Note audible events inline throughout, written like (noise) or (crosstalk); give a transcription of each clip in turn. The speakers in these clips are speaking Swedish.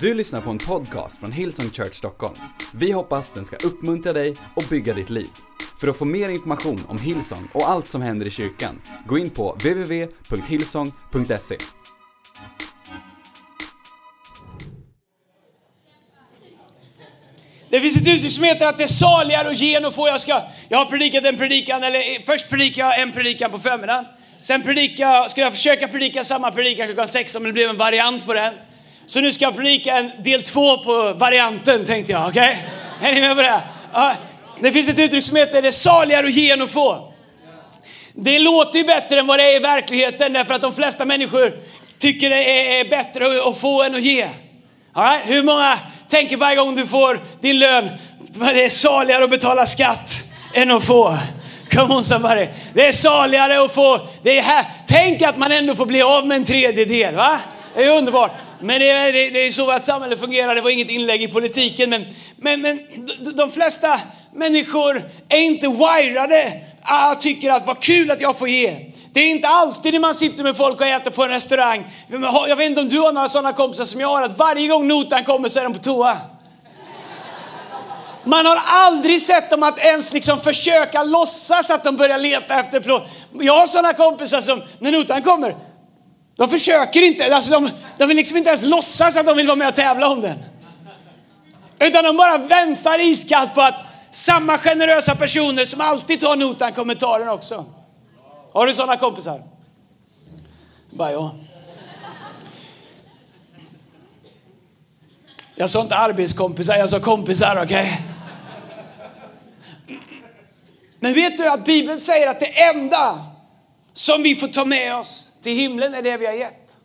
Du lyssnar på en podcast från Hillsong Church Stockholm. Vi hoppas den ska uppmuntra dig och bygga ditt liv. För att få mer information om Hillsong och allt som händer i kyrkan, gå in på www.hillsong.se. Det finns ett uttryck som heter att det är saligare att ge än att få. Jag, ska, jag har predikat en predikan, eller eh, först predikade jag en predikan på förmiddagen. Sen predika, ska jag försöka predika samma predikan klockan 16 men det blev en variant på den. Så nu ska jag predika en del två på varianten tänkte jag. Okej? Okay? Är ni med på det? Ja, det finns ett uttryck som heter det är saligare att ge än att få. Det låter ju bättre än vad det är i verkligheten därför att de flesta människor tycker det är bättre att få än att ge. All right? Hur många tänker varje gång du får din lön, det är saligare att betala skatt än att få? Come on somebody. Det är saligare att få, det är här. Tänk att man ändå får bli av med en tredjedel. Va? Det är underbart. Men det är, det, är så att samhället fungerar. Det var inget inlägg i politiken. Men, men, men de, flesta människor är inte wirade. Jag tycker att vad kul att jag får ge. Det är inte alltid när man sitter med folk och äter på en restaurang. Jag vet inte om du har några sådana kompisar som jag har, att varje gång notan kommer så är de på toa. Man har aldrig sett dem att ens liksom försöka låtsas att de börjar leta efter plåt. Jag har sådana kompisar som, när notan kommer, de försöker inte, alltså de, de vill liksom inte ens låtsas att de vill vara med och tävla om den. Utan de bara väntar iskallt på att samma generösa personer som alltid tar notan kommer ta den också. Har du sådana kompisar? Bara ja. Jag sa inte arbetskompisar, jag sa kompisar, okej? Okay? Men vet du att Bibeln säger att det enda som vi får ta med oss till himlen är det vi har gett.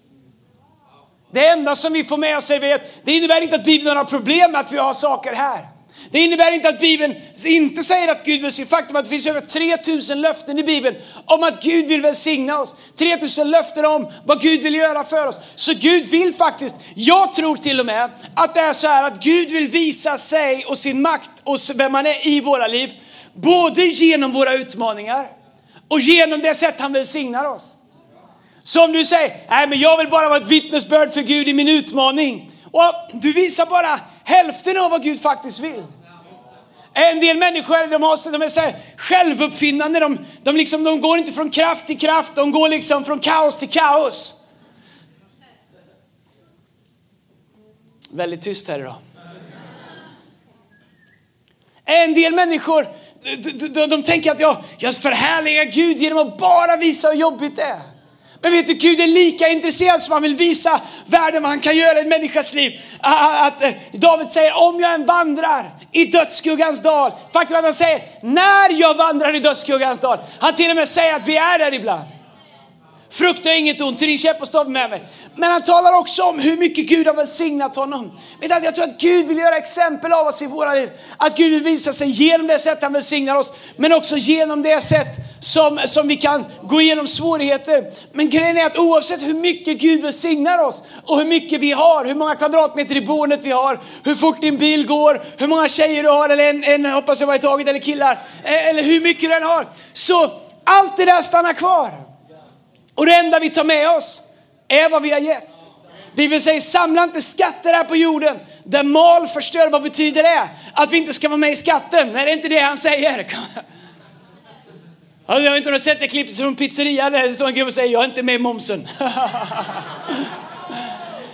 Det enda som vi får med oss är vet. Det innebär inte att Bibeln har problem med att vi har saker här. Det innebär inte att Bibeln inte säger att Gud vill se faktum att det finns över 3000 löften i Bibeln om att Gud vill välsigna oss. 3000 löften om vad Gud vill göra för oss. Så Gud vill faktiskt, jag tror till och med att det är så här att Gud vill visa sig och sin makt och vem han är i våra liv. Både genom våra utmaningar och genom det sätt han välsignar oss. Så om du säger, nej men jag vill bara vara ett vittnesbörd för Gud i min utmaning. Och du visar bara hälften av vad Gud faktiskt vill. En del människor de, har, de är så här självuppfinnande. De, de, liksom, de går inte från kraft till kraft, de går liksom från kaos till kaos. Väldigt tyst här idag. En del människor de, de, de tänker att jag, jag förhärligar Gud genom att bara visa hur jobbigt det är. Men vet du, Gud är lika intresserad som han vill visa världen vad han kan göra i en människas liv. Att, att, David säger, om jag än vandrar i dödsskuggans dal. Faktum är att han säger, när jag vandrar i dödsskuggans dal. Han till och med säger att vi är där ibland. Frukta inget ont, till din käpp och stav med mig. Men han talar också om hur mycket Gud har välsignat honom. Jag tror att Gud vill göra exempel av oss i våra liv. Att Gud vill visa sig genom det sätt han välsignar oss, men också genom det sätt som, som vi kan gå igenom svårigheter. Men grejen är att oavsett hur mycket Gud välsignar oss och hur mycket vi har, hur många kvadratmeter i boendet vi har, hur fort din bil går, hur många tjejer du har, eller en, en hoppas jag var i taget, eller killar, eh, eller hur mycket du än har. Så allt det där stannar kvar. Och det enda vi tar med oss är vad vi har gett. Bibeln säger samla inte skatter här på jorden där mal förstör. Vad betyder det? Att vi inte ska vara med i skatten? Nej, det är inte det han säger. (laughs) Alltså, jag vet inte om du har sett det klippet från pizzerian där det står en gubbe och säger jag är inte med i momsen. (laughs)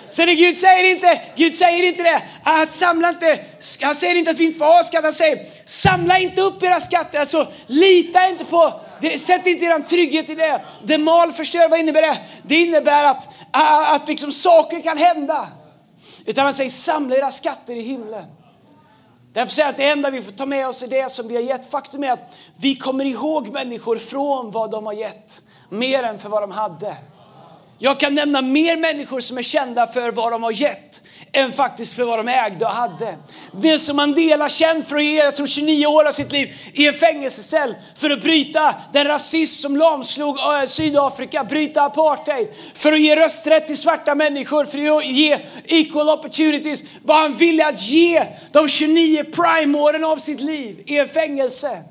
Så det Gud säger inte, Gud säger inte det, att samla inte, han säger inte att vi inte får ha skatt, han säger samla inte upp era skatter, alltså lita inte på det, sätt inte er trygghet i det. Det mal förstör, vad innebär det? Det innebär att, att liksom saker kan hända. Utan han säger samla era skatter i himlen. Därför säger jag att det enda vi får ta med oss är det som vi har gett. Faktum är att vi kommer ihåg människor från vad de har gett. Mer än för vad de hade. Jag kan nämna mer människor som är kända för vad de har gett än faktiskt för vad de ägde och hade. Det som Mandela känd för att ge, jag tror 29 år av sitt liv i en fängelsecell för att bryta den rasism som lamslog eh, Sydafrika, bryta apartheid, för att ge rösträtt till svarta människor, för att ge equal opportunities. Vad han ville att ge de 29 prime-åren av sitt liv i en fängelse.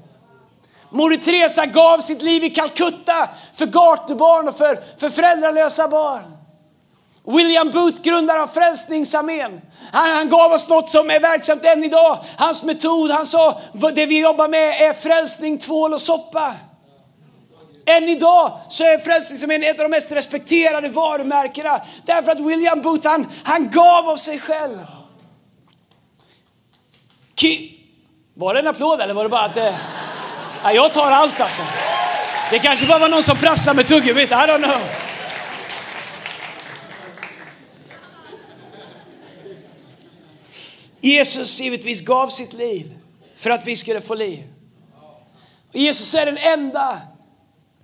Moder Teresa gav sitt liv i Calcutta för gatubarn och för, för föräldralösa barn. William Booth, grundare av Frälsningsarmén. Han, han gav oss något som är verksamt än idag. Hans metod, han sa, det vi jobbar med är frälsning, tvål och soppa. Än idag så är Frälsningsarmén ett av de mest respekterade varumärkena. Därför att William Booth, han, han gav av sig själv. Ki var det en applåd eller var det bara att det... Ja, jag tar allt alltså. Det kanske bara var någon som prasslade med tuggummit, I don't know. Jesus givetvis gav sitt liv för att vi skulle få liv. Och Jesus är den enda,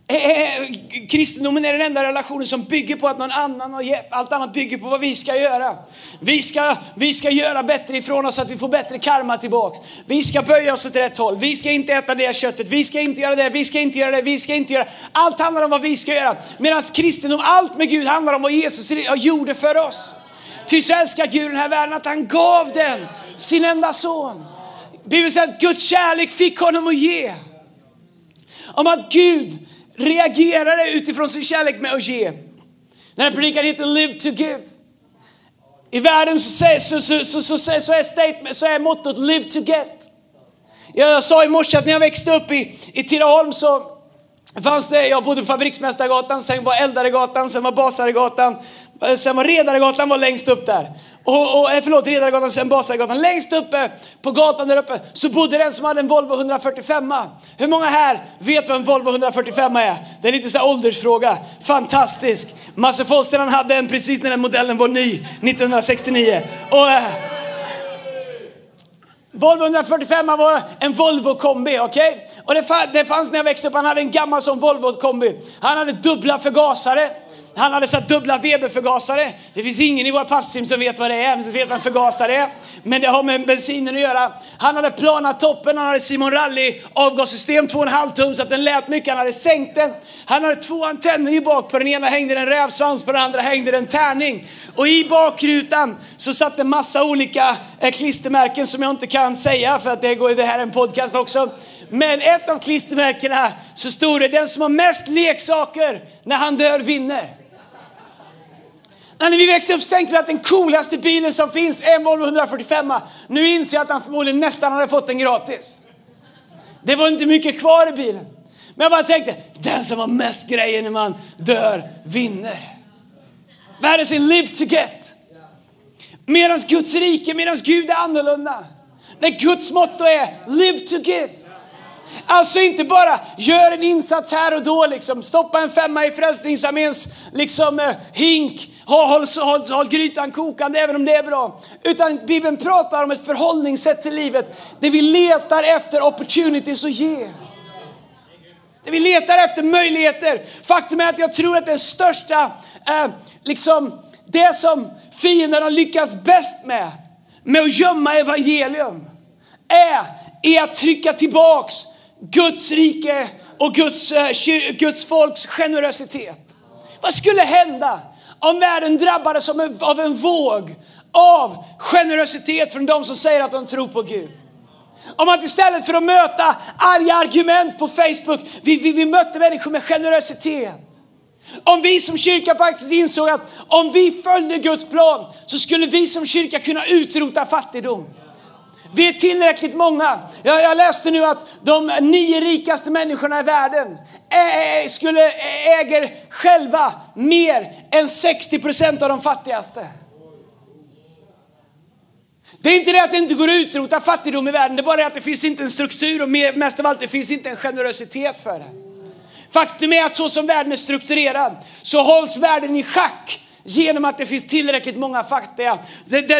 eh, eh, eh, kristendomen är den enda relationen som bygger på att någon annan har gett. Allt annat bygger på vad vi ska göra. Vi ska, vi ska göra bättre ifrån oss så att vi får bättre karma tillbaks. Vi ska böja oss åt rätt håll. Vi ska inte äta det köttet. Vi ska inte göra det. Vi ska inte göra det. Vi ska inte göra Allt handlar om vad vi ska göra. Medan kristendom, allt med Gud handlar om vad Jesus gjorde för oss. Ty så älskar Gud den här världen att han gav den sin enda son. Bibeln säger att Guds kärlek fick honom att ge. Om att Gud reagerade utifrån sin kärlek med att ge. Den här predikan heter Live to give. I världen så, så, så, så, så, så, så, är statement, så är mottot Live to get. Jag sa i morse att när jag växte upp i, i Tidaholm så fanns det, jag bodde på Fabriksmästargatan, sen var Eldaregatan, sen var Basaregatan, Eh, sen var Redaregatan var längst upp där. Och, och, eh, förlåt, Redaregatan, sen Basaregatan. Längst uppe på gatan där uppe så bodde den som hade en Volvo 145. Hur många här vet vad en Volvo 145 är? Det är lite så här åldersfråga. Fantastisk. Masse Foster hade en precis när den modellen var ny, 1969. Och, eh, Volvo 145 var en Volvo kombi, okej? Okay? Och det, det fanns när jag växte upp, han hade en gammal sån Volvo kombi. Han hade dubbla förgasare. Han hade satt dubbla Weberförgasare. Det finns ingen i våra passteam som vet vad det är, vet vad en förgasare är. Men det har med bensinen att göra. Han hade planat toppen, han hade Simon Rally avgassystem 2,5 tum så att den lät mycket. Han hade sänkt den. Han hade två antenner i bak. På den ena hängde en rävsvans, på den andra hängde en tärning. Och i bakrutan så satt en massa olika eh, klistermärken som jag inte kan säga för att det, går, det här är en podcast också. Men ett av klistermärkena så stod det den som har mest leksaker när han dör vinner. När vi växte upp så tänkte vi att den coolaste bilen som finns är en Volvo 145. Nu inser jag att han förmodligen nästan hade fått den gratis. Det var inte mycket kvar i bilen. Men jag bara tänkte, den som har mest grejer när man dör vinner. Världen säger live to get. Medan Guds rike, medan Gud är annorlunda. När Guds motto är live to give. Alltså inte bara gör en insats här och då, liksom. stoppa en femma i Frälsningsarméns liksom, eh, hink, håll, håll, håll, håll grytan kokande även om det är bra. Utan Bibeln pratar om ett förhållningssätt till livet där vi letar efter opportunities att ge. Där vi letar efter möjligheter. Faktum är att jag tror att det största, eh, liksom det som fienden har lyckats bäst med, med att gömma evangelium, är, är att trycka tillbaks Guds rike och Guds, eh, Guds folks generositet. Vad skulle hända om världen drabbades av en våg av generositet från de som säger att de tror på Gud? Om att istället för att möta arga argument på Facebook, vi, vi, vi mötte människor med generositet. Om vi som kyrka faktiskt insåg att om vi följde Guds plan så skulle vi som kyrka kunna utrota fattigdom. Vi är tillräckligt många. Jag, jag läste nu att de nio rikaste människorna i världen ä, skulle, äger själva mer än 60 procent av de fattigaste. Det är inte det att det inte går att utrota fattigdom i världen, det är bara det att det finns inte en struktur och mest av allt det finns inte en generositet för det. Faktum är att så som världen är strukturerad så hålls världen i schack genom att det finns tillräckligt många fattiga.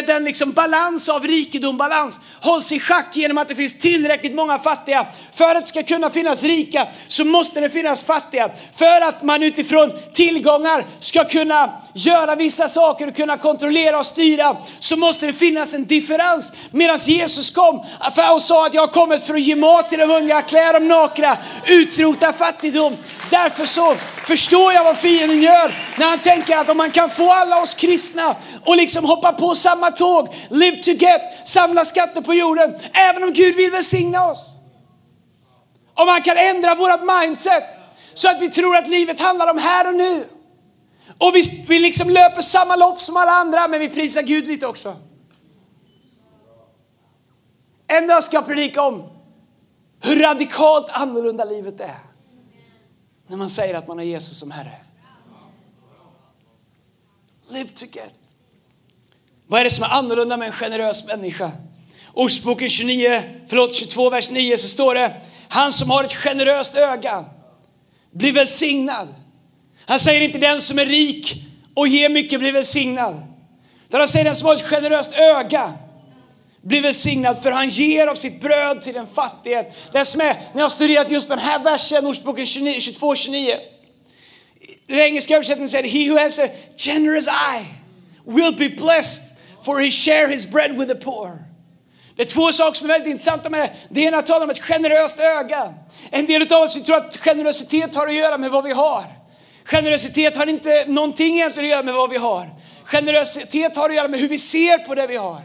Den liksom balans av rikedom, balans hålls i schack genom att det finns tillräckligt många fattiga. För att det ska kunna finnas rika så måste det finnas fattiga. För att man utifrån tillgångar ska kunna göra vissa saker och kunna kontrollera och styra så måste det finnas en differens. Medan Jesus kom och sa att jag har kommit för att ge mat till de hungriga, klä de nakna, utrota fattigdom. Därför så förstår jag vad fienden gör när han tänker att om man kan få alla oss kristna och liksom hoppa på samma tåg, live to get, samla skatter på jorden, även om Gud vill välsigna oss. Om han kan ändra vårt mindset så att vi tror att livet handlar om här och nu. Och vi, vi liksom löper samma lopp som alla andra, men vi prisar Gud lite också. En dag ska jag predika om hur radikalt annorlunda livet är. När man säger att man har Jesus som Herre. Live to get. Vad är det som är annorlunda med en generös människa? Ordspråken 29, förlåt 22, vers 9 så står det Han som har ett generöst öga blir välsignad. Han säger inte den som är rik och ger mycket blir välsignad. Utan han säger den som har ett generöst öga blir välsignad för han ger av sitt bröd till den fattige. Det som är, när jag har studerat just den här versen, Ordspråken 22, 29. Den engelska översättningen säger He who has a generous eye will be blessed for he share his bread with the poor. Det är två saker som är väldigt intressanta med det. Det ena talar om ett generöst öga. En del av oss tror att generositet har att göra med vad vi har. Generositet har inte någonting egentligen att göra med vad vi har. Generositet har att göra med hur vi ser på det vi har.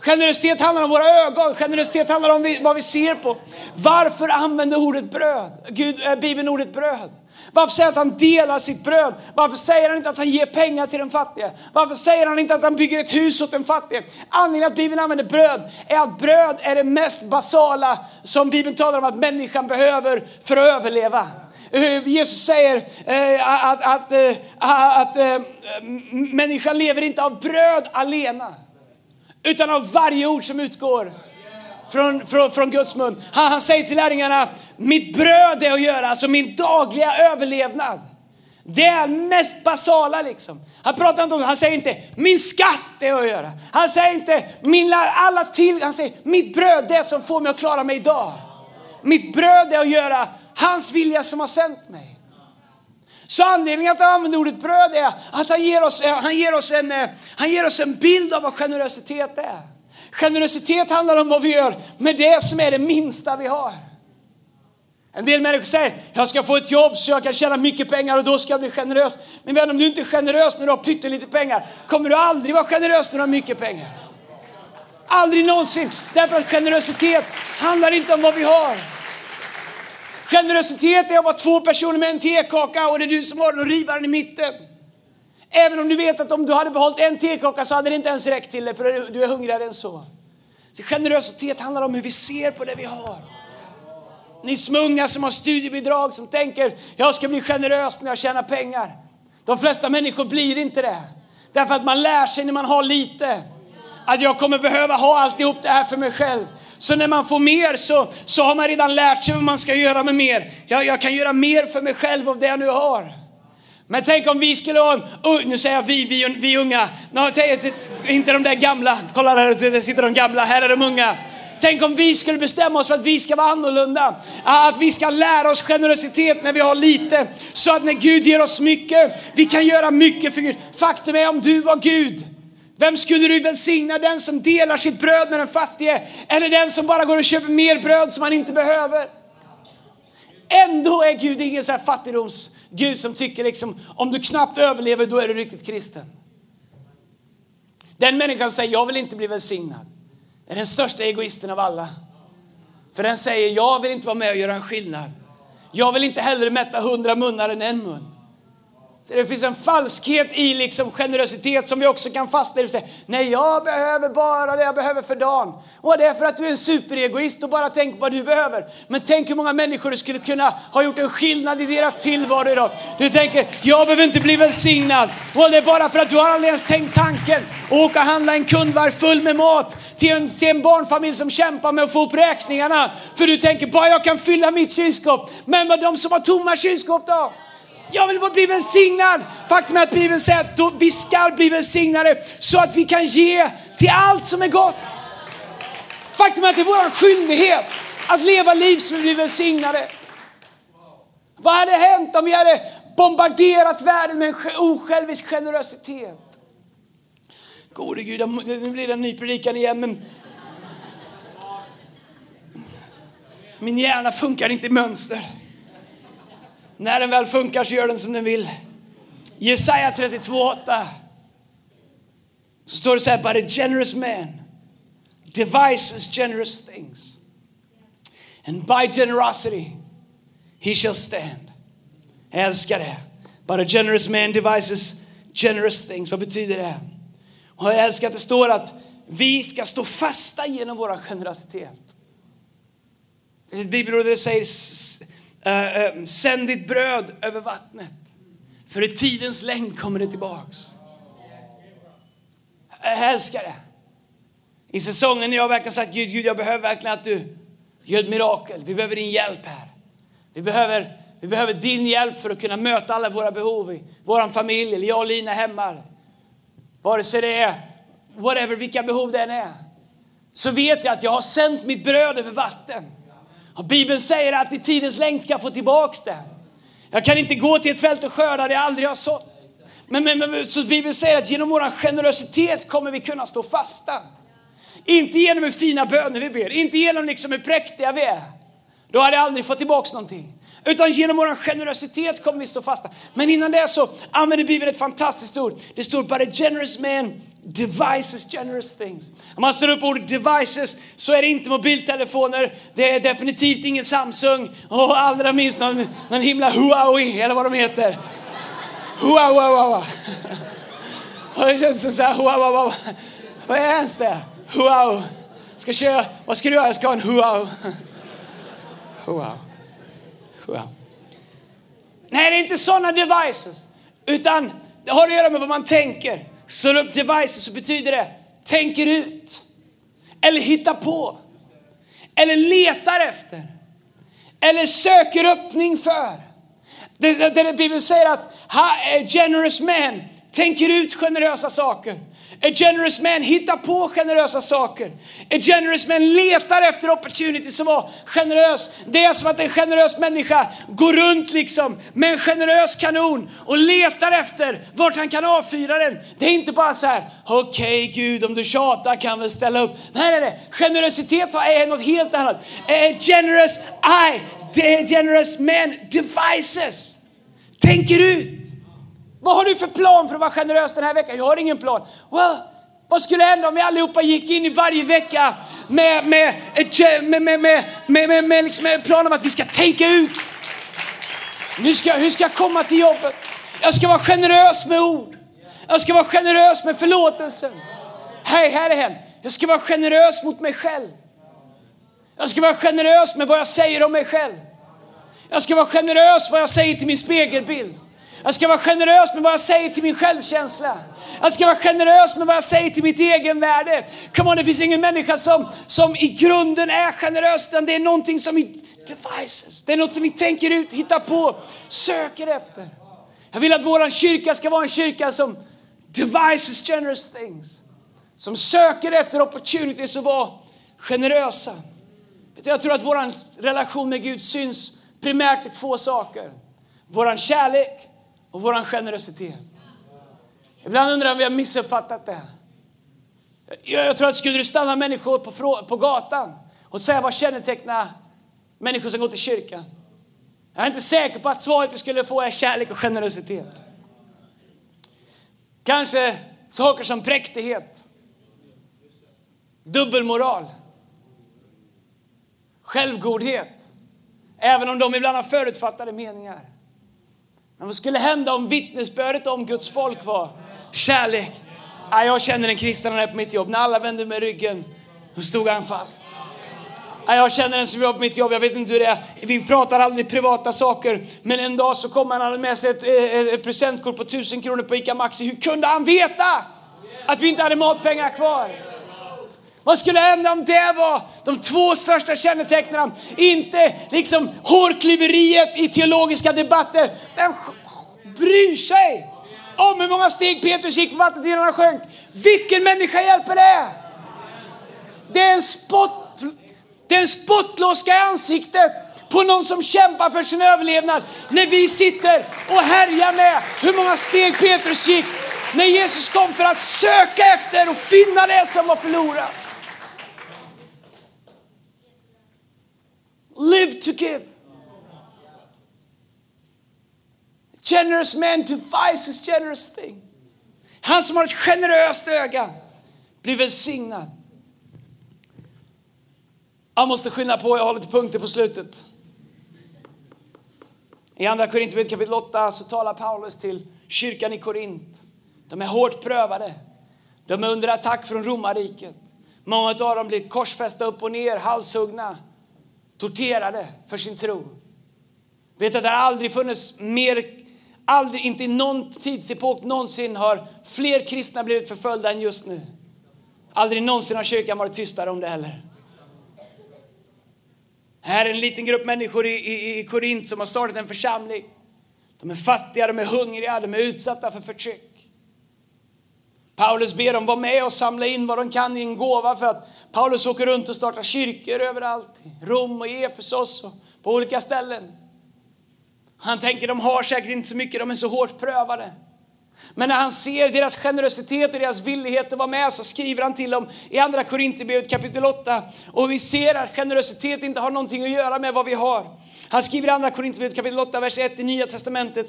Generositet handlar om våra ögon, generositet handlar om vad vi ser på. Varför använder ordet bröd? Gud, äh, Bibeln ordet bröd? Varför säger han att han delar sitt bröd? Varför säger han inte att han ger pengar till den fattige? Varför säger han inte att han bygger ett hus åt den fattige? Anledningen att Bibeln använder bröd är att bröd är det mest basala som Bibeln talar om att människan behöver för att överleva. Eh, Jesus säger eh, att, att, eh, att, att, att människan lever inte av bröd alena utan av varje ord som utgår från, från, från Guds mun. Han, han säger till lärjungarna, mitt bröd är att göra, alltså min dagliga överlevnad. Det är mest basala liksom. Han pratar inte om han säger inte min skatt är att göra. Han säger inte min alla till, han säger mitt bröd det som får mig att klara mig idag. Mitt bröd är att göra hans vilja som har sänt mig. Så anledningen att han använder ordet bröd är att han ger oss, eh, han ger oss, en, eh, han ger oss en bild av vad generositet är. Generositet handlar om vad vi gör med det som är det minsta vi har. En del människor säger, jag ska få ett jobb så jag kan tjäna mycket pengar och då ska jag bli generös. Men vän, om du inte är generös när du har pyttelite pengar, kommer du aldrig vara generös när du har mycket pengar. Aldrig någonsin. Därför att generositet handlar inte om vad vi har. Generositet är att vara två personer med en tekaka och det är du som har den och rivar den i mitten. Även om du vet att om du hade behållit en tekaka så hade det inte ens räckt till dig för du är hungrigare än så. så. Generositet handlar om hur vi ser på det vi har. Ni som unga som har studiebidrag som tänker jag ska bli generös när jag tjänar pengar. De flesta människor blir inte det. Därför att man lär sig när man har lite att jag kommer behöva ha alltihop det här för mig själv. Så när man får mer så, så har man redan lärt sig vad man ska göra med mer. Jag, jag kan göra mer för mig själv av det jag nu har. Men tänk om vi skulle ha en, nu säger jag vi, vi, vi unga, no, inte de där gamla, kolla där sitter de gamla, här är de unga. Tänk om vi skulle bestämma oss för att vi ska vara annorlunda. Ah, att vi ska lära oss generositet när vi har lite. Så att när Gud ger oss mycket, vi kan göra mycket för Gud. Faktum är om du var Gud, vem skulle du välsigna? Den som delar sitt bröd med den fattige eller den som bara går och köper mer bröd som han inte behöver? Ändå är Gud ingen så här fattigdoms Gud som tycker liksom om du knappt överlever då är du riktigt kristen. Den människan säger jag vill inte bli välsignad. är den största egoisten av alla. För den säger jag vill inte vara med och göra en skillnad. Jag vill inte hellre mätta hundra munnar än en mun. Så det finns en falskhet i liksom generositet som vi också kan fastna i. Nej, jag behöver bara det jag behöver för dagen. Och det är för att du är en superegoist och bara tänker på vad du behöver. Men tänk hur många människor du skulle kunna ha gjort en skillnad i deras tillvaro idag. Du tänker, jag behöver inte bli välsignad. Och det är bara för att du har aldrig ens tänkt tanken att åka och handla en kundvagn full med mat till en, till en barnfamilj som kämpar med att få upp räkningarna. För du tänker, bara jag kan fylla mitt kylskåp. Men vad de som har tomma kylskåp då? Jag vill bli välsignad. Faktum är att Bibeln säger att vi ska bli välsignade så att vi kan ge till allt som är gott. Faktum är att det är vår skyldighet att leva liv som vi blir välsignade. Vad hade hänt om vi hade bombarderat världen med en osjälvisk generositet? Gode Gud, nu blir det en ny predikan igen men min hjärna funkar inte i mönster. När den väl funkar så gör den som den vill. Jesaja 32.8 så står det så här, but a generous man devises generous things. And by generosity he shall stand. Jag älskar det. But a generous man devises generous things. Vad betyder det? Och jag älskar att det står att vi ska stå fasta genom vår generositet. Det är ett bibelord där det säger Eh, eh, sänd ditt bröd över vattnet. För i tidens längd kommer det tillbaks. Jag älskar det. I säsongen när jag verkligen sagt Gud, Gud, jag behöver verkligen att du gör ett mirakel. Vi behöver din hjälp här. Vi behöver, vi behöver din hjälp för att kunna möta alla våra behov i vår familj, eller jag och Lina hemma. Vare sig det är whatever, vilka behov det än är. Så vet jag att jag har sänt mitt bröd över vatten. Och Bibeln säger att i tidens längd ska jag få tillbaks det. Jag kan inte gå till ett fält och skörda det jag aldrig har sått. Men, men, men, så Bibeln säger att genom vår generositet kommer vi kunna stå fasta. Inte genom hur fina böner vi ber, inte genom liksom hur präktiga vi är. Då hade jag aldrig fått tillbaks någonting. Utan genom vår generositet kommer vi stå fasta. Men innan det så använder Bibeln ett fantastiskt ord. Det står but a generous man devices generous things. Om man slår upp ordet devices så är det inte mobiltelefoner, det är definitivt ingen Samsung och allra minst någon, någon himla Huawei eller vad de heter. Huawei. (laughs) Och Det känns som så här, Huawei. Vad är ens det? Huawei. Ska köra, vad ska du göra? Jag ska ha en Huawei. (laughs) Huawei. Huawei. Nej, det är inte sådana devices. Utan det har att göra med vad man tänker. Slår upp devices så betyder det tänker ut. Eller hittar på. Eller letar efter. Eller söker öppning för. Det, det, det Bibeln säger att eh, generous man tänker ut generösa saker. A generous man hittar på generösa saker. A generous man letar efter opportunity som var generös. Det är som att en generös människa går runt liksom med en generös kanon och letar efter vart han kan avfyra den. Det är inte bara så här, okej okay, Gud om du tjatar kan väl ställa upp. Nej, nej, nej. Generositet är något helt annat. A generous I, a generous man devices. Tänker ut. Vad har du för plan för att vara generös den här veckan? Jag har ingen plan. Well, vad skulle hända om vi allihopa gick in i varje vecka med, med, med, med, med, med, med, med liksom en plan om att vi ska tänka ut. Hur ska, hur ska jag komma till jobbet? Jag ska vara generös med ord. Jag ska vara generös med förlåtelsen. Hej, här är hen. Jag ska vara generös mot mig själv. Jag ska vara generös med vad jag säger om mig själv. Jag ska vara generös vad jag säger till min spegelbild. Jag ska vara generös med vad jag säger till min självkänsla. Jag ska vara generös med vad jag säger till mitt egenvärde. Come on, det finns ingen människa som, som i grunden är generös, utan det är någonting som vi devices. Det är något som vi tänker ut, hittar på, söker efter. Jag vill att vår kyrka ska vara en kyrka som devices generous things. Som söker efter opportunities att vara generösa. Jag tror att vår relation med Gud syns primärt i två saker. Våran kärlek och vår generositet. Ibland undrar jag om vi har missuppfattat det. Jag tror att skulle du stanna människor på, på gatan och säga vad kännetecknar människor som går till kyrkan? Jag är inte säker på att svaret vi skulle få är kärlek och generositet. Kanske saker som präktighet, dubbelmoral, självgodhet, även om de ibland har förutfattade meningar. Men vad skulle hända om vittnesbördet om Guds folk var kärlek? Jag känner en kristen här på mitt jobb. När alla vände mig ryggen, då stod han fast. Jag känner en som jobbar på mitt jobb, jag vet inte hur det är. Vi pratar aldrig privata saker. Men en dag så kom han och hade med sig ett, ett, ett presentkort på 1000 kronor på ICA Maxi. Hur kunde han veta att vi inte hade matpengar kvar? Vad skulle hända om det var de två största kännetecknen? Inte liksom hårklyveriet i teologiska debatter. Vem bryr sig om hur många steg Petrus gick på vattnet innan han sjönk? Vilken människa hjälper det? Det är en spott, det är en spottloska i ansiktet på någon som kämpar för sin överlevnad. När vi sitter och härjar med hur många steg Petrus gick när Jesus kom för att söka efter och finna det som var förlorat. Live to give. Generous man devises generous thing. Han som har ett generöst öga blir välsignad. Jag måste skynda på, jag har lite punkter på slutet. I andra Korinthierbrevet kapitel 8 så talar Paulus till kyrkan i Korint. De är hårt prövade. De är under attack från romarriket. Många av dem blir korsfästa upp och ner, halshuggna, torterade för sin tro. Vet att det har aldrig funnits mer, aldrig, inte i någon tidsepok någonsin har fler kristna blivit förföljda än just nu. Aldrig någonsin har kyrkan varit tystare om det heller. Här är en liten grupp människor i, i, i Korint som har startat en församling. De är fattiga, de är hungriga, de är utsatta för förtryck. Paulus ber dem vara med och samla in vad de kan i en gåva för att Paulus åker runt och startar kyrkor överallt. I Rom och Efesos och på olika ställen. Han tänker de har säkert inte så mycket, de är så hårt prövade. Men när han ser deras generositet och deras villighet att vara med så skriver han till dem i andra Korinthierbrevet kapitel 8. Och vi ser att generositet inte har någonting att göra med vad vi har. Han skriver i andra Korinthierbrevet kapitel 8, vers 1 i Nya Testamentet,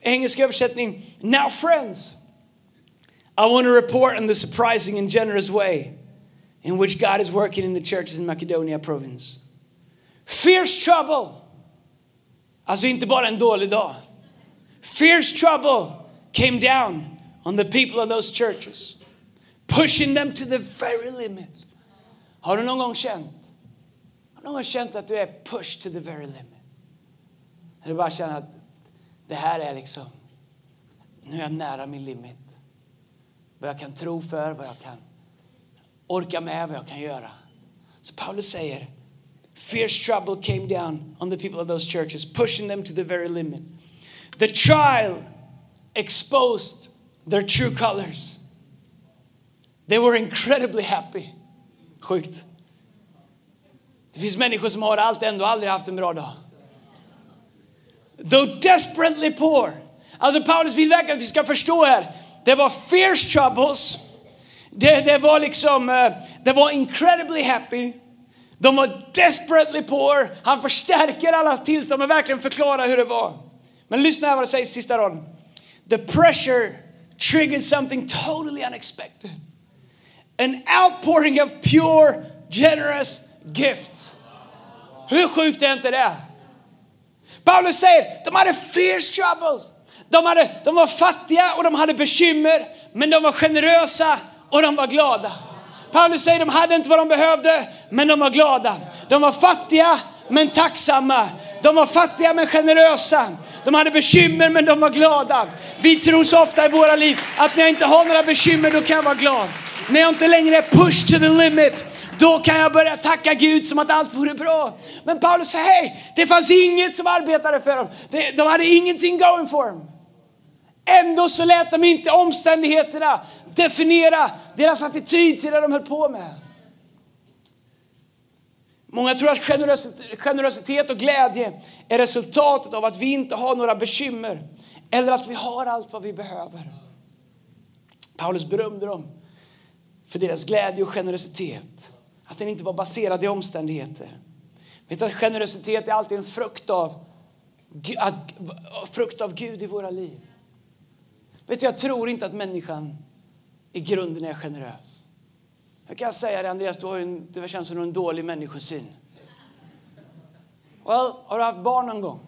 engelsk översättning. Now friends, I want to report on the surprising and generous way in which God is working in the churches in Macedonia province. Fierce trouble, alltså inte bara en dålig dag. Fierce trouble came down on the people of those churches, pushing them to the very limit. Har du någon gång känt, har du någon gång känt att du är pushed to the very limit? Eller bara känner att det här är liksom, nu är jag nära min limit. Vad jag kan tro för, vad jag kan orka med, vad jag kan göra. Så Paulus säger, fierce trouble came down on the people of those churches, pushing them to the very limit. The trial exposed their true colors. They were incredibly happy. Sjukt. Det finns människor som har allt ändå aldrig haft en bra dag. Though desperately poor. Alltså Paulus vill verkligen att vi ska förstå här. Det var fierce troubles. Det, det var liksom, eh, det var incredibly happy. De var desperately poor. Han förstärker alla tillstånd och verkligen förklarar hur det var. Men lyssna här vad det sägs i sista raden. The pressure triggered something totally unexpected. An outpouring of pure, generous gifts. Hur sjukt är inte det? Paulus säger, de hade fierce troubles. De, hade, de var fattiga och de hade bekymmer, men de var generösa och de var glada. Paulus säger de hade inte vad de behövde, men de var glada. De var fattiga, men tacksamma. De var fattiga, men generösa. De hade bekymmer, men de var glada. Vi tror så ofta i våra liv att när jag inte har några bekymmer, då kan jag vara glad. När jag inte längre är pushed to the limit, då kan jag börja tacka Gud som att allt vore bra. Men Paulus säger, hej, det fanns inget som arbetade för dem. De hade ingenting going for dem. Ändå så lät de inte omständigheterna definiera deras attityd till det de höll på med. Många tror att generositet och glädje är resultatet av att vi inte har några bekymmer eller att vi har allt vad vi behöver. Paulus berömde dem för deras glädje och generositet. Att den inte var baserad i omständigheter. Vet att generositet är alltid en frukt av, frukt av Gud i våra liv. Vet du, jag tror inte att människan i grunden är generös. Jag kan säga det, Andreas, du har en, det känns som en dålig människosyn. Well, har du haft barn någon gång?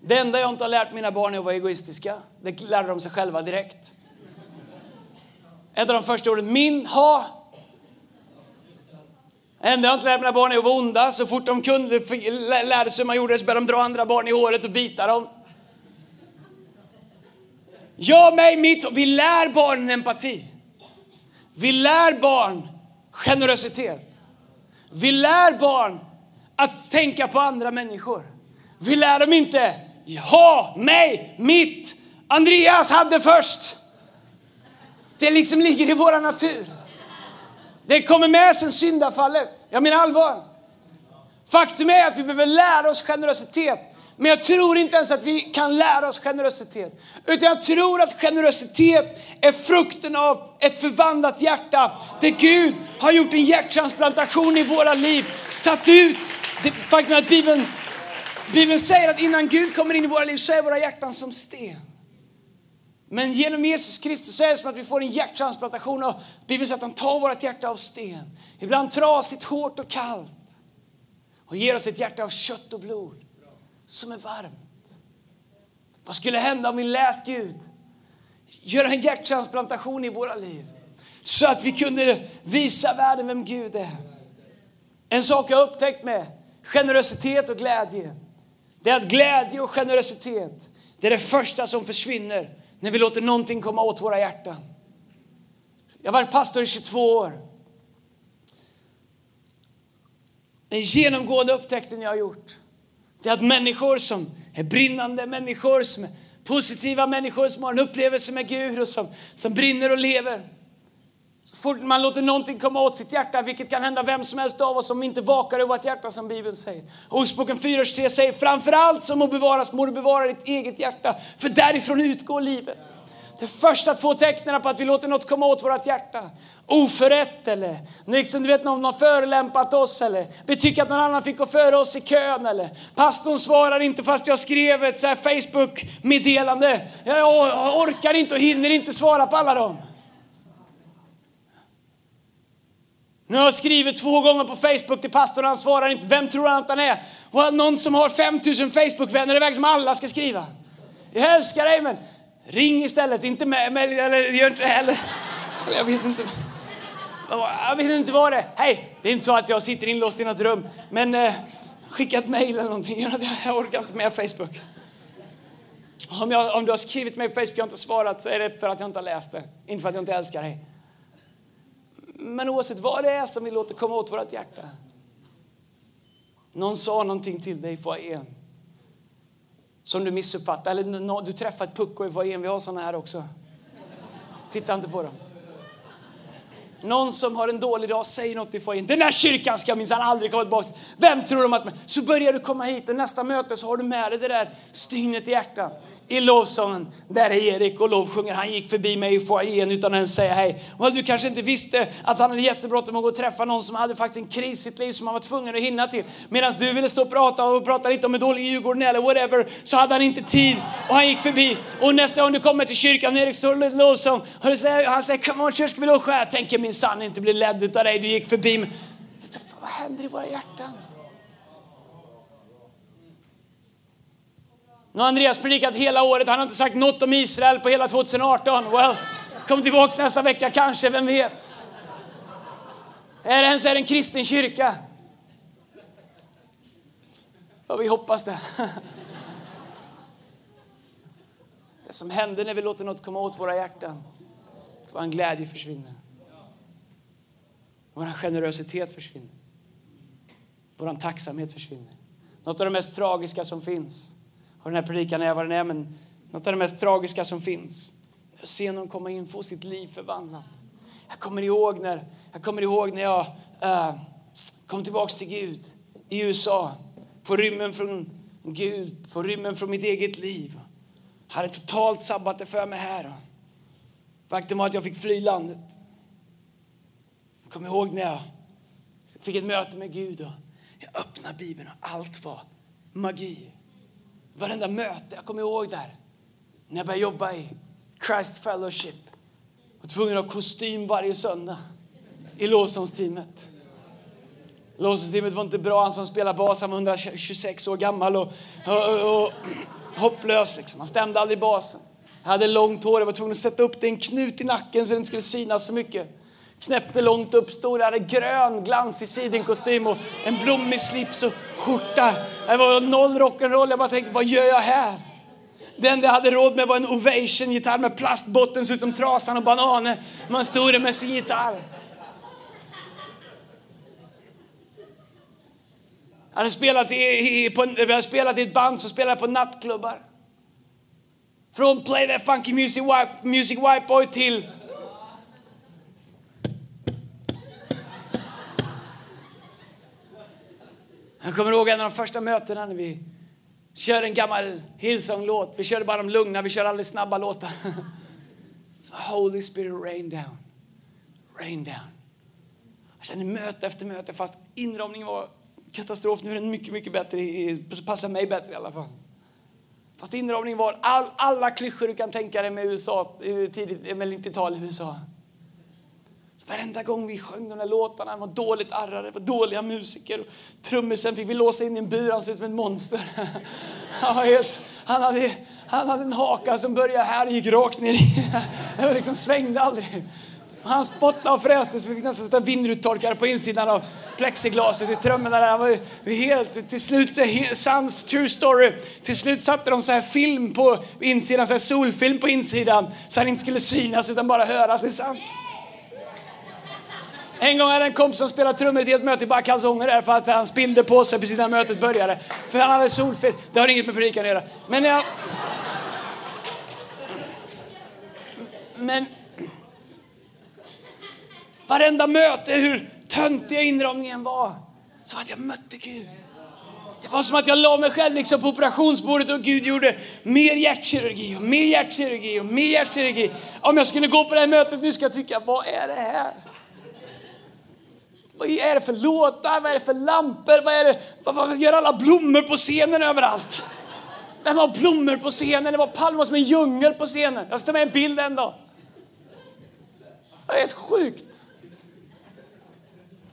Det enda jag inte har lärt mina barn är att vara egoistiska. Det lärde de sig själva direkt. Ett av de första orden, min, ha. Det enda jag inte lärt mina barn är att vara onda. Så fort de kunde, lärde sig hur man gjorde det så började de dra andra barn i håret och bita dem. Jag, mig, mitt. Vi lär barnen empati. Vi lär barn generositet. Vi lär barn att tänka på andra människor. Vi lär dem inte ha, mig, mitt. Andreas hade först. Det liksom ligger i vår natur. Det kommer med sen syndafallet. Jag menar allvar. Faktum är att vi behöver lära oss generositet. Men jag tror inte ens att vi kan lära oss generositet. Utan jag tror att generositet är frukten av ett förvandlat hjärta. Där Gud har gjort en hjärttransplantation i våra liv. Tagit ut, det faktum att Bibeln, Bibeln säger att innan Gud kommer in i våra liv så är våra hjärtan som sten. Men genom Jesus Kristus är det som att vi får en hjärttransplantation och Bibeln säger att han tar vårt hjärta av sten. Ibland trasigt, hårt och kallt. Och ger oss ett hjärta av kött och blod som är varmt. Vad skulle hända om vi lät Gud göra en hjärttransplantation i våra liv? Så att vi kunde visa världen vem Gud är. En sak jag upptäckt med generositet och glädje, det är att glädje och generositet, det är det första som försvinner när vi låter någonting komma åt våra hjärtan. Jag har varit pastor i 22 år. Den genomgående upptäckten jag har gjort, det är att människor som är brinnande, människor som är positiva, människor som har en upplevelse med Gud och som, som brinner och lever. Så fort man låter någonting komma åt sitt hjärta, vilket kan hända vem som helst av oss som inte vakar över vårt hjärta som Bibeln säger. Ordspråken 4.3 säger framför allt som må bevaras må du bevara ditt eget hjärta, för därifrån utgår livet. Det första två tecknen på att vi låter något komma åt vårt hjärta. Oförrätt eller liksom du vet någon har förelämpat oss eller vi tycker att någon annan fick gå före oss i kön eller pastorn svarar inte fast jag skrev ett så Facebook-meddelande. Jag orkar inte och hinner inte svara på alla dem. Nu har jag skrivit två gånger på Facebook till pastorn han svarar inte. Vem tror han att han är? Och någon som har 5000 Facebook-vänner, det verkar som alla ska skriva. Jag älskar dig men ring istället, inte med, med eller gör inte heller. Jag vet inte. Jag vet inte vad det är. Hej, det är inte så att jag sitter inlåst i något rum. Men eh, skicka ett mejl eller någonting. Jag orkar inte med Facebook. Om, jag, om du har skrivit mig på Facebook och jag inte svarat så är det för att jag inte har läst det. Inte för att jag inte älskar dig. Men oavsett vad det är som vi låter komma åt vårt hjärta. Någon sa någonting till dig i foajén som du missuppfattar. Eller du träffar ett pucko i foajén. Vi har såna här också. Titta inte på dem. Någon som har en dålig dag säger något i foajén. Den där kyrkan ska minsann aldrig komma tillbaka. Vem tror de att... Så börjar du komma hit och nästa möte så har du med dig det där stygnet i hjärtat i lovsången. Där är Erik och lovsjunger. Han gick förbi mig i foajén utan att ens säga hej. Och du kanske inte visste att han hade jättebråttom att gå och träffa någon som hade faktiskt en kris i sitt liv som han var tvungen att hinna till. Medan du ville stå och prata och prata lite om en dålig Djurgården eller whatever så hade han inte tid och han gick förbi. Och nästa gång du kommer till kyrkan och Erik står och lovsång och du säger, han säger come on church ska vi lovsjunga? Jag tänker min son inte bli ledd utav dig. Du gick förbi. mig. vad händer i våra hjärtan? Nu har Andreas predikat hela året. Han har inte sagt något om Israel på hela 2018. Well, kom tillbaks nästa vecka kanske, vem vet? Är det ens är en kristen kyrka? Ja, vi hoppas det. (laughs) Det som händer när vi låter något komma åt våra hjärtan, vår glädje försvinner. Vår generositet försvinner. Vår tacksamhet försvinner. Något av det mest tragiska som finns och den här predikan är vad den är, men något av det mest tragiska som finns. Att se någon komma in och få sitt liv förvandlat. Jag kommer ihåg när jag, kommer ihåg när jag äh, kom tillbaks till Gud i USA. På rymmen från Gud, på rymmen från mitt eget liv. Jag hade totalt sabbat det för mig här. Faktum var att jag fick fly landet. Jag kommer ihåg när jag fick ett möte med Gud och jag öppnade Bibeln och allt var magi. Varenda möte, jag kommer ihåg där. När jag började jobba i Christ Fellowship. Jag var tvungen att ha kostym varje söndag i lovsångsteamet. Lovsångsteamet var inte bra. Han som spelade bas han var 126 år gammal och, och, och hopplös. Liksom. Han stämde aldrig basen. Jag hade långt hår. Jag var tvungen att sätta upp det en knut i nacken så det inte skulle synas så mycket. Knäppte långt upp, stod hade grön glansig sidenkostym och en blommig slips och skjorta. Det var noll rock'n'roll. Jag bara tänkte, vad gör jag här? Det enda jag hade råd med var en Ovation-gitarr med plastbotten, såg ut som Trasan och Bananer. Man stod där med sin gitarr. Jag hade spelat i, i, på, jag hade spelat i ett band som spelade på nattklubbar. Från Play That Funky Music White, Music White Boy till Jag kommer ihåg en av de första mötena när vi körde en gammal Hillsong-låt. Vi körde bara de lugna, vi körde aldrig snabba låtar. (laughs) Så Holy Spirit rain down, rain down. Jag kände möte efter möte fast inramningen var katastrof. Nu är den mycket, mycket bättre, passar mig bättre i alla fall. Fast inramningen var all, alla klyschor du kan tänka dig med USA, eh, tidigt, eh, med 90-tal i USA. Varenda gång vi sjöng de där låtarna, han var dåligt arrade, var dåliga musiker. Trummisen fick vi låsa in i en bur, han såg ut som ett monster. (laughs) Han, helt, han, hade, Han hade en haka som började här och gick rakt ner i. (laughs) Det liksom svängde aldrig. Han spottade och fräste så vi fick nästan sätta vindrutetorkare på insidan av plexiglaset i trummorna där. Han var helt, till slut, sans true story. Till slut satte de så här film på insidan, så här solfilm på insidan så han inte skulle synas utan bara höras. Det är sant. En gång hade en kompis som spelade trummor i ett helt möte i bara kalsonger där för att han spillde på sig precis när mötet började. För han hade solfel. Det har inget med predikan att göra. Men jag... Men varenda möte, hur töntiga inramningen var, så att jag mötte Gud. Det var som att jag la mig själv liksom på operationsbordet och Gud gjorde mer hjärtkirurgi och mer hjärtkirurgi och mer hjärtkirurgi. Om jag skulle gå på det här mötet nu ska jag tycka, vad är det här? Vad är det för låtar? Vad är det för lampor? Vad, är det, vad, vad gör alla blommor på scenen överallt? Vem har blommor på scenen? Det var palmer som en djungel på scenen. Jag ska ta med en bild en dag. Det är helt sjukt.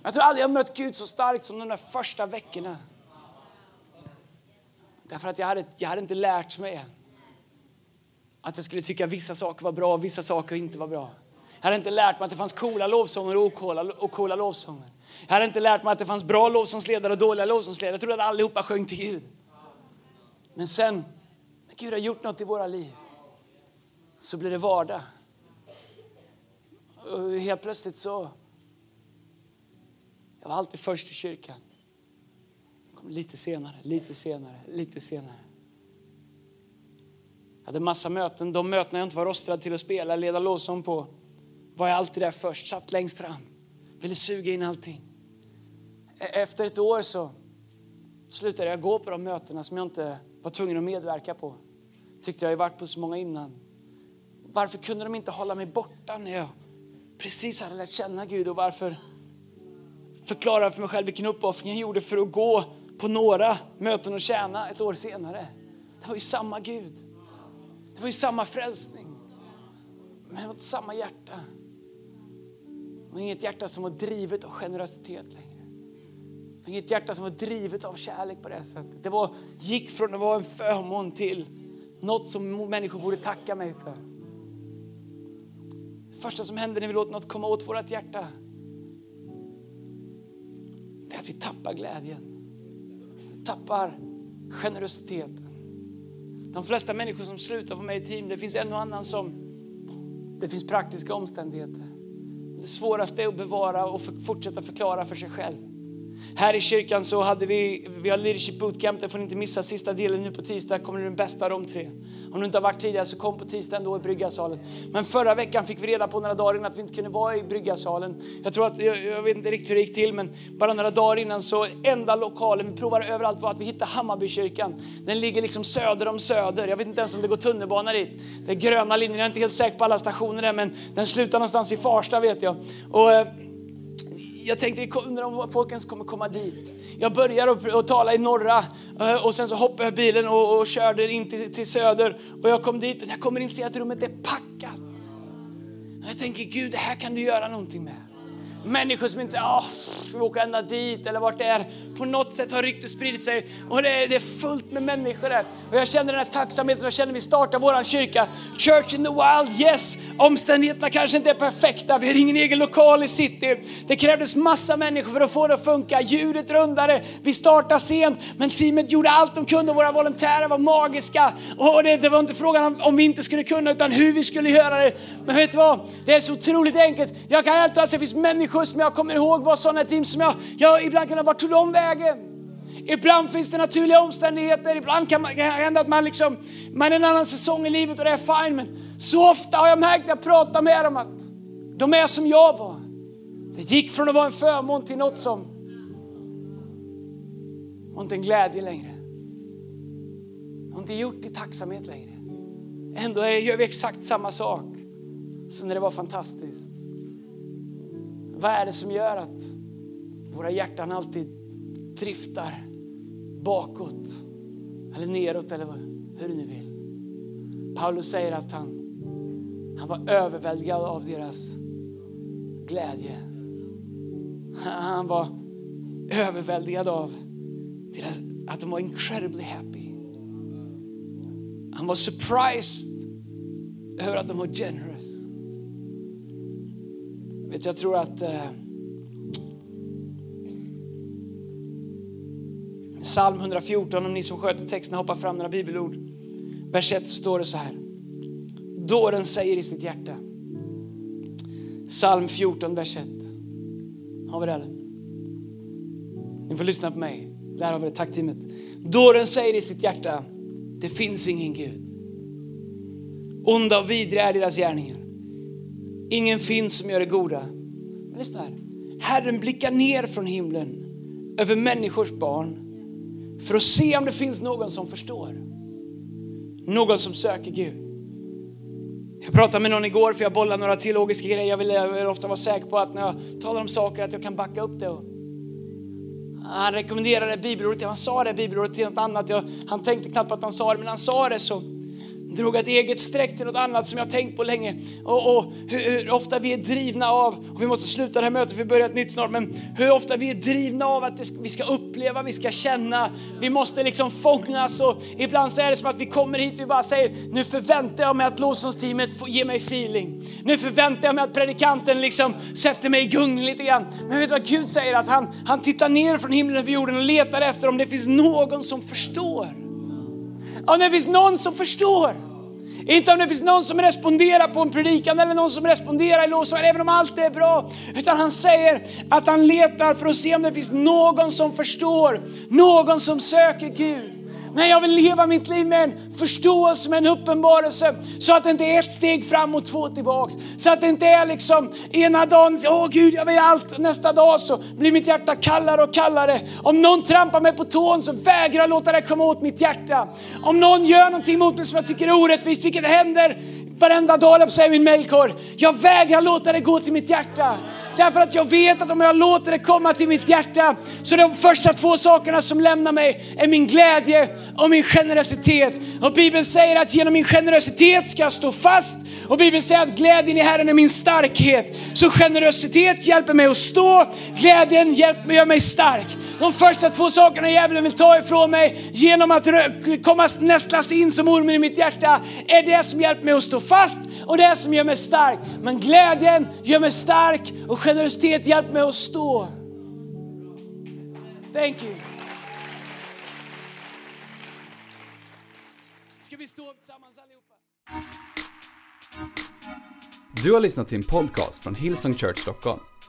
Jag tror aldrig jag mött Gud så starkt som de där första veckorna. Därför att jag hade, jag hade inte lärt mig än. Att jag skulle tycka vissa saker var bra och vissa saker inte var bra. Jag hade inte lärt mig att det fanns coola lovsånger och coola, och lovsånger. Jag hade inte lärt mig att det fanns bra lovsångsledare och dåliga lovsångsledare. Jag trodde att allihopa sjöng till Gud. Men sen, när Gud har gjort något i våra liv, så blir det vardag. Och helt plötsligt så jag var alltid först i kyrkan. kom lite senare, lite senare, lite senare. Jag hade massa möten. De möten jag inte var rostad till att spela, leda lovsång på, var jag alltid där först, satt längst fram. Ville suga in allting. E-, efter ett år så slutade jag gå på de mötena som jag inte var tvungen att medverka på. Tyckte jag ju varit på så många innan. Varför kunde de inte hålla mig borta när jag precis hade lärt känna Gud och varför förklara för mig själv vilken uppoffring jag gjorde för att gå på några möten och tjäna ett år senare. Det var ju samma Gud. Det var ju samma frälsning. Men det var inte samma hjärta. Det var inget hjärta som var drivet av generositet längre fick ett inget hjärta som var drivet av kärlek på det sättet. Det var, gick från att vara en förmån till något som människor borde tacka mig för. Det första som händer när vi låter något komma åt vårt hjärta är att vi tappar glädjen. Vi tappar generositeten. De flesta människor som slutar vara med i team, det finns en och annan som det finns praktiska omständigheter. Det svåraste är att bevara och fortsätta förklara för sig själv. Här i kyrkan så hade vi, vi har leadership bootcamp, det får ni inte missa sista delen nu på tisdag, kommer den bästa av de tre. Om du inte har varit tidigare så kom på tisdag ändå i Bryggarsalen. Men förra veckan fick vi reda på några dagar innan att vi inte kunde vara i Bryggarsalen. Jag tror att, jag, jag vet inte riktigt hur det gick till, men bara några dagar innan så enda lokalen vi provade överallt var att vi hittade Hammarbykyrkan. Den ligger liksom söder om Söder. Jag vet inte ens om det går tunnelbana dit. Det är gröna linjer, jag är inte helt säker på alla stationer där, men den slutar någonstans i Farsta vet jag. Och, eh, jag tänkte, undrar om folk ens kommer komma dit. Jag börjar att tala i norra eh, och sen så hoppade jag bilen och, och körde in till, till, söder. Och jag kom dit och jag kommer in och ser att rummet är packat. Jag tänker, Gud det här kan du göra någonting med. Människor som inte ah, säger, vi åker ända dit eller vart det är. På något sätt har ryktet spridit sig och det är, det är fullt med människor där. Och jag känner den här tacksamheten som jag känner när vi startar vår kyrka. Church in the wild, yes. Omständigheterna kanske inte är perfekta. Vi har ingen egen lokal i city. Det krävdes massa människor för att få det att funka. Ljudet rundade. Vi startade sent, men teamet gjorde allt de kunde. Våra volontärer var magiska. Och det, det var inte frågan om, om vi inte skulle kunna, utan hur vi skulle göra det. Men vet du vad? Det är så otroligt enkelt. Jag kan helt att det finns människor men jag kommer ihåg var sådana team som jag, jag ibland kunde ha varit tog de vägen? Ibland finns det naturliga omständigheter, ibland kan det hända att man liksom, man är en annan säsong i livet och det är fine. Men så ofta har jag märkt när jag pratar med dem att de är som jag var. Det gick från att vara en förmån till något som var inte en glädje längre. Har inte gjort i tacksamhet längre. Ändå gör vi exakt samma sak som när det var fantastiskt. Vad är det som gör att våra hjärtan alltid driftar bakåt eller neråt eller hur du nu vill. Paulus säger att han, han var överväldigad av deras glädje. Han var överväldigad av deras, att de var incredibly happy. Han var surprised över att de var generous. Vet, jag tror att eh, Psalm 114, om ni som sköter texten hoppar fram några bibelord. Vers 1 så står det så här. Dåren säger i sitt hjärta. Psalm 14, vers 1. Har vi det eller? Ni får lyssna på mig. Där har vi det, tack teamet. Dåren säger i sitt hjärta, det finns ingen Gud. Onda och vidriga är deras gärningar. Ingen finns som gör det goda. Men lyssna här. Herren blickar ner från himlen över människors barn för att se om det finns någon som förstår. Någon som söker Gud. Jag pratade med någon igår för jag bollade några teologiska grejer. Jag vill, jag vill ofta vara säker på att när jag talar om saker att jag kan backa upp det. Han rekommenderade bibelordet, han sa det bibelordet till något annat. Jag, han tänkte knappt att han sa det, men han sa det så drog ett eget streck till något annat som jag tänkt på länge. Och, och hur, hur, ofta vi är drivna av, och vi måste sluta det här mötet, vi börjar ett nytt snart, men hur ofta vi är drivna av att det, vi ska uppleva, vi ska känna, vi måste liksom fångas och ibland så är det som att vi kommer hit och vi bara säger, nu förväntar jag mig att lovsångsteamet ger mig feeling. Nu förväntar jag mig att predikanten liksom sätter mig i gungning lite grann. Men vet du vad Gud säger? Att han, han tittar ner från himlen över jorden och letar efter om det finns någon som förstår. Om det finns någon som förstår. Inte om det finns någon som responderar på en predikan eller någon som responderar i lovsång, även om allt är bra. Utan han säger att han letar för att se om det finns någon som förstår, någon som söker Gud. Nej, jag vill leva mitt liv med en förståelse, med en uppenbarelse. Så att det inte är ett steg fram och två tillbaks. Så att det inte är liksom ena dagen, åh Gud jag vill allt. Nästa dag så blir mitt hjärta kallare och kallare. Om någon trampar mig på tån så vägrar jag låta det komma åt mitt hjärta. Om någon gör någonting mot mig som jag tycker är orättvist, vilket händer varenda dag, jag säger min mejlkorg. Jag vägrar låta det gå till mitt hjärta. Därför att jag vet att om jag låter det komma till mitt hjärta så de första två sakerna som lämnar mig är min glädje och min generositet. Och Bibeln säger att genom min generositet ska jag stå fast och Bibeln säger att glädjen i Herren är min starkhet. Så generositet hjälper mig att stå, glädjen hjälper, gör mig stark. De första två sakerna djävulen vill ta ifrån mig genom att komma nästlas in som ormen i mitt hjärta är det som hjälper mig att stå fast och det som gör mig stark. Men glädjen gör mig stark och generositet hjälper mig att stå. Thank you. Ska vi stå tillsammans allihopa? Du har lyssnat till en podcast från Hillsong Church Stockholm.